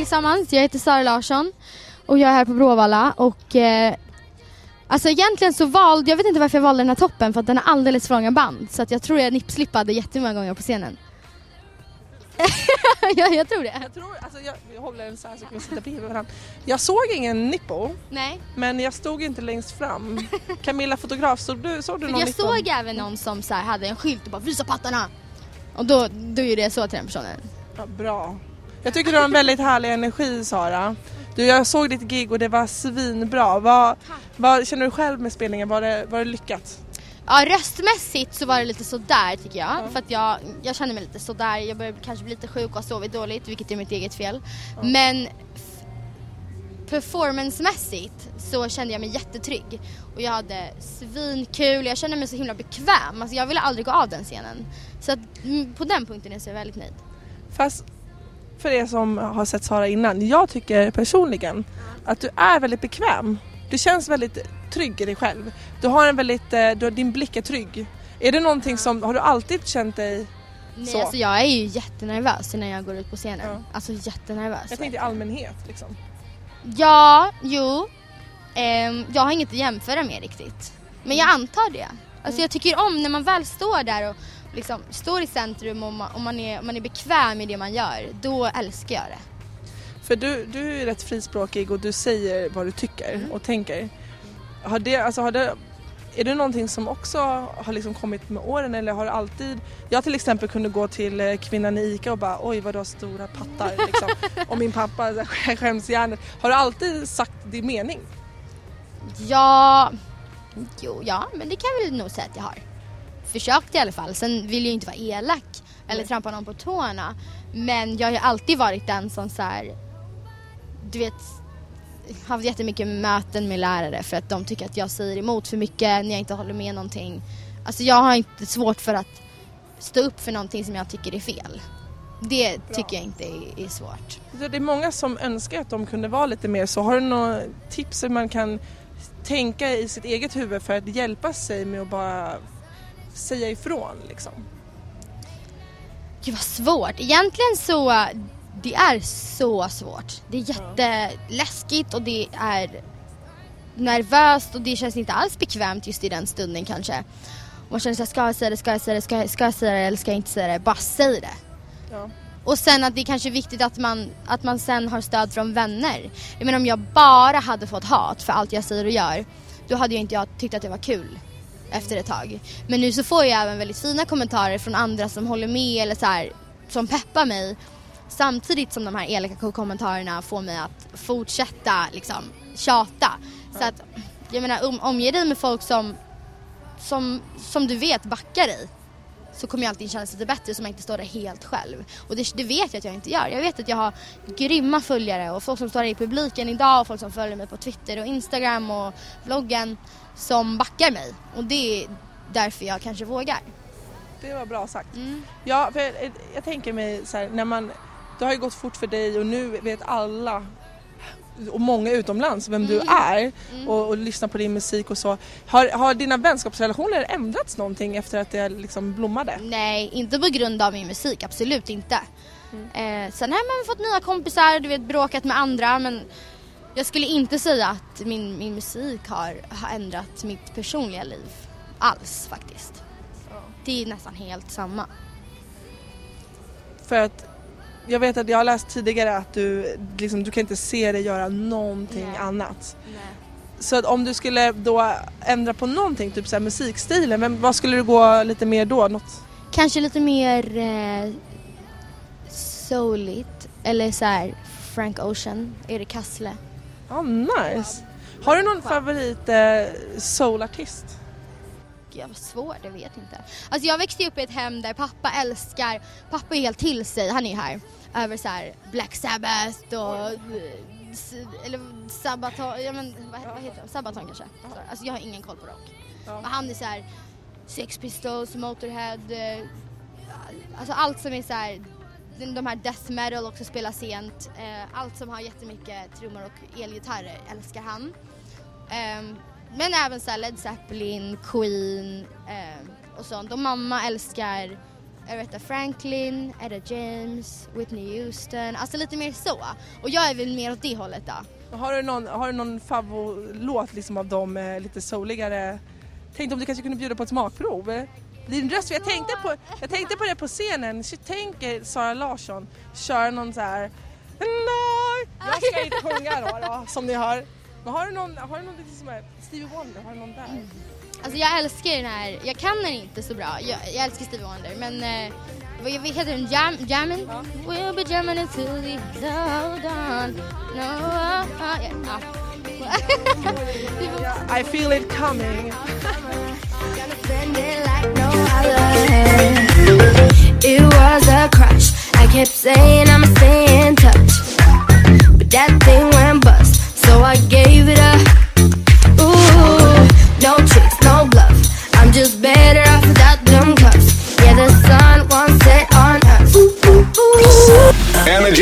allesammans, jag heter Sara Larsson och jag är här på Bråvalla och eh, Alltså egentligen så valde, jag vet inte varför jag valde den här toppen för att den har alldeles för långa band så att jag tror jag nippslippade jättemånga gånger på scenen. ja, jag tror det. Jag tror, alltså jag, jag håller den så här så kan vi sitta bredvid varandra. Jag såg ingen nippo, Nej, men jag stod inte längst fram. Camilla fotograf, såg du, såg du någon jag nippo? såg även någon som så här hade en skylt och bara visa pattarna. Och då, då gjorde jag så till den personen. Ja, bra. Jag tycker du har en väldigt härlig energi Sara. Du, jag såg ditt gig och det var svinbra. Vad, vad känner du själv med spelningen? Var det, var det lyckat? Ja röstmässigt så var det lite sådär tycker jag. Ja. För att jag, jag känner mig lite sådär. Jag börjar kanske bli lite sjuk och har sovit dåligt vilket är mitt eget fel. Men f- performancemässigt så kände jag mig jättetrygg. Och jag hade svinkul, jag kände mig så himla bekväm. Alltså jag ville aldrig gå av den scenen. Så att, mm, på den punkten är jag väldigt nöjd. Fast för er som har sett Sara innan, jag tycker personligen att du är väldigt bekväm. Du känns väldigt trygg i dig själv. Du har en väldigt, eh, du, din blick är trygg. Är det någonting som, har du alltid känt dig Nej, Så. alltså jag är ju jättenervös när jag går ut på scenen. Ja. Alltså jättenervös. Jag tänkte i allmänhet liksom. Ja, jo. Ehm, jag har inget att jämföra med riktigt. Men jag antar det. Alltså jag tycker om när man väl står där och liksom står i centrum och man, och man, är, man är bekväm i det man gör. Då älskar jag det. För du, du är rätt frispråkig och du säger vad du tycker Mm. och tänker. Har det, alltså har det, är det någonting som också har liksom kommit med åren eller har du alltid... Jag till exempel kunde gå till eh, kvinnan i ICA och bara oj vad du har stora pattar liksom. och min pappa skäms hjärnet. Har du alltid sagt din mening? Ja, jo, ja, men det kan jag väl nog säga att jag har. Försökt i alla fall. Sen vill jag inte vara elak eller trampa någon på tårna. Men jag har ju alltid varit den som så här, du vet, haft jättemycket möten med lärare för att de tycker att jag säger emot för mycket när jag inte håller med någonting. Alltså jag har inte svårt för att stå upp för någonting som jag tycker är fel. Det tycker jag inte är, är svårt. Det är många som önskar att de kunde vara lite mer så. Har du några tips hur man kan tänka i sitt eget huvud för att hjälpa sig med att bara säga ifrån liksom? Gud vad svårt. Egentligen så, det är så svårt. Det är jätteläskigt och det är nervöst och det känns inte alls bekvämt just i den stunden kanske. Man känner såhär, ska jag säga det, ska jag säga det, ska jag, ska jag säga det eller ska jag inte säga det? Bara säg det. Ja. Och sen att det är kanske är viktigt att man, att man sen har stöd från vänner. Jag menar om jag bara hade fått hat för allt jag säger och gör, då hade jag inte jag tyckt att det var kul efter ett tag. Men nu så får jag även väldigt fina kommentarer från andra som håller med eller så här, som peppar mig. Samtidigt som de här elaka kommentarerna får mig att fortsätta liksom tjata. Så att, jag menar omge dig med folk som, som, som du vet backar dig så kommer jag alltid kännas lite bättre så man inte står där helt själv. Och det, det vet jag att jag inte gör. Jag vet att jag har grymma följare och folk som står i publiken idag och folk som följer mig på Twitter och Instagram och bloggen som backar mig. Och det är därför jag kanske vågar. Det var bra sagt. Mm. Ja, för jag, jag tänker mig så här, när man, det har ju gått fort för dig och nu vet alla och många utomlands vem du är och, och lyssnar på din musik och så. Har, har dina vänskapsrelationer ändrats någonting efter att det liksom blommade? Nej, inte på grund av min musik, absolut inte. Eh, sen har man fått nya kompisar, du vet bråkat med andra men jag skulle inte säga att min, min musik har, har ändrat mitt personliga liv alls faktiskt. Det är nästan helt samma. För att jag vet att jag har läst tidigare att du, liksom, du kan inte se dig göra någonting Nej. annat. Så att om du skulle då ändra på någonting, typ så här musikstilen, men vad skulle du gå lite mer då? Något? Kanske lite mer eh, souligt eller så här Frank Ocean, Erik Hassle. Ja, nice. Har du någon favorit eh, soulartist? Gud vad svårt, jag vet inte. Alltså jag växte upp i ett hem där pappa älskar, pappa är helt till sig, han är här, över så här Black Sabbath och eller Sabaton, ja men vad, vad heter de? Sabaton kanske? Alltså jag har ingen koll på rock. Men han är så här Sex Pistols, Motorhead, eh, alltså allt som är så här de här death metal också spelar sent. Eh, allt som har jättemycket trummor och elgitarrer älskar han. Men även så Led Zeppelin, Queen eh, och sånt. Och mamma älskar Aretha Franklin, Etta James, Whitney Houston, alltså lite mer så. Och jag är väl mer åt det hållet då. Har du någon, har du någon favoritlåt liksom av dem eh, lite souligare? Tänkte om du kanske kunde bjuda på ett smakprov? Din röst, för jag tänkte på, jag tänkte på det på scenen, så tänker eh, Sara Larsson köra någon så här Jag ska inte sjunga då, då som ni hör. Men har du någon, har du någon lite som är Stevie Wonder, har du någon där? Alltså jag älskar den här, jag kan den inte så bra, jag, jag älskar Stevie Wonder men eh, vad vad heter den? Jam, jammin? We'll be jamming until we low down. No, uh, uh, yeah, ja. I feel it coming. It was a crush. I kept saying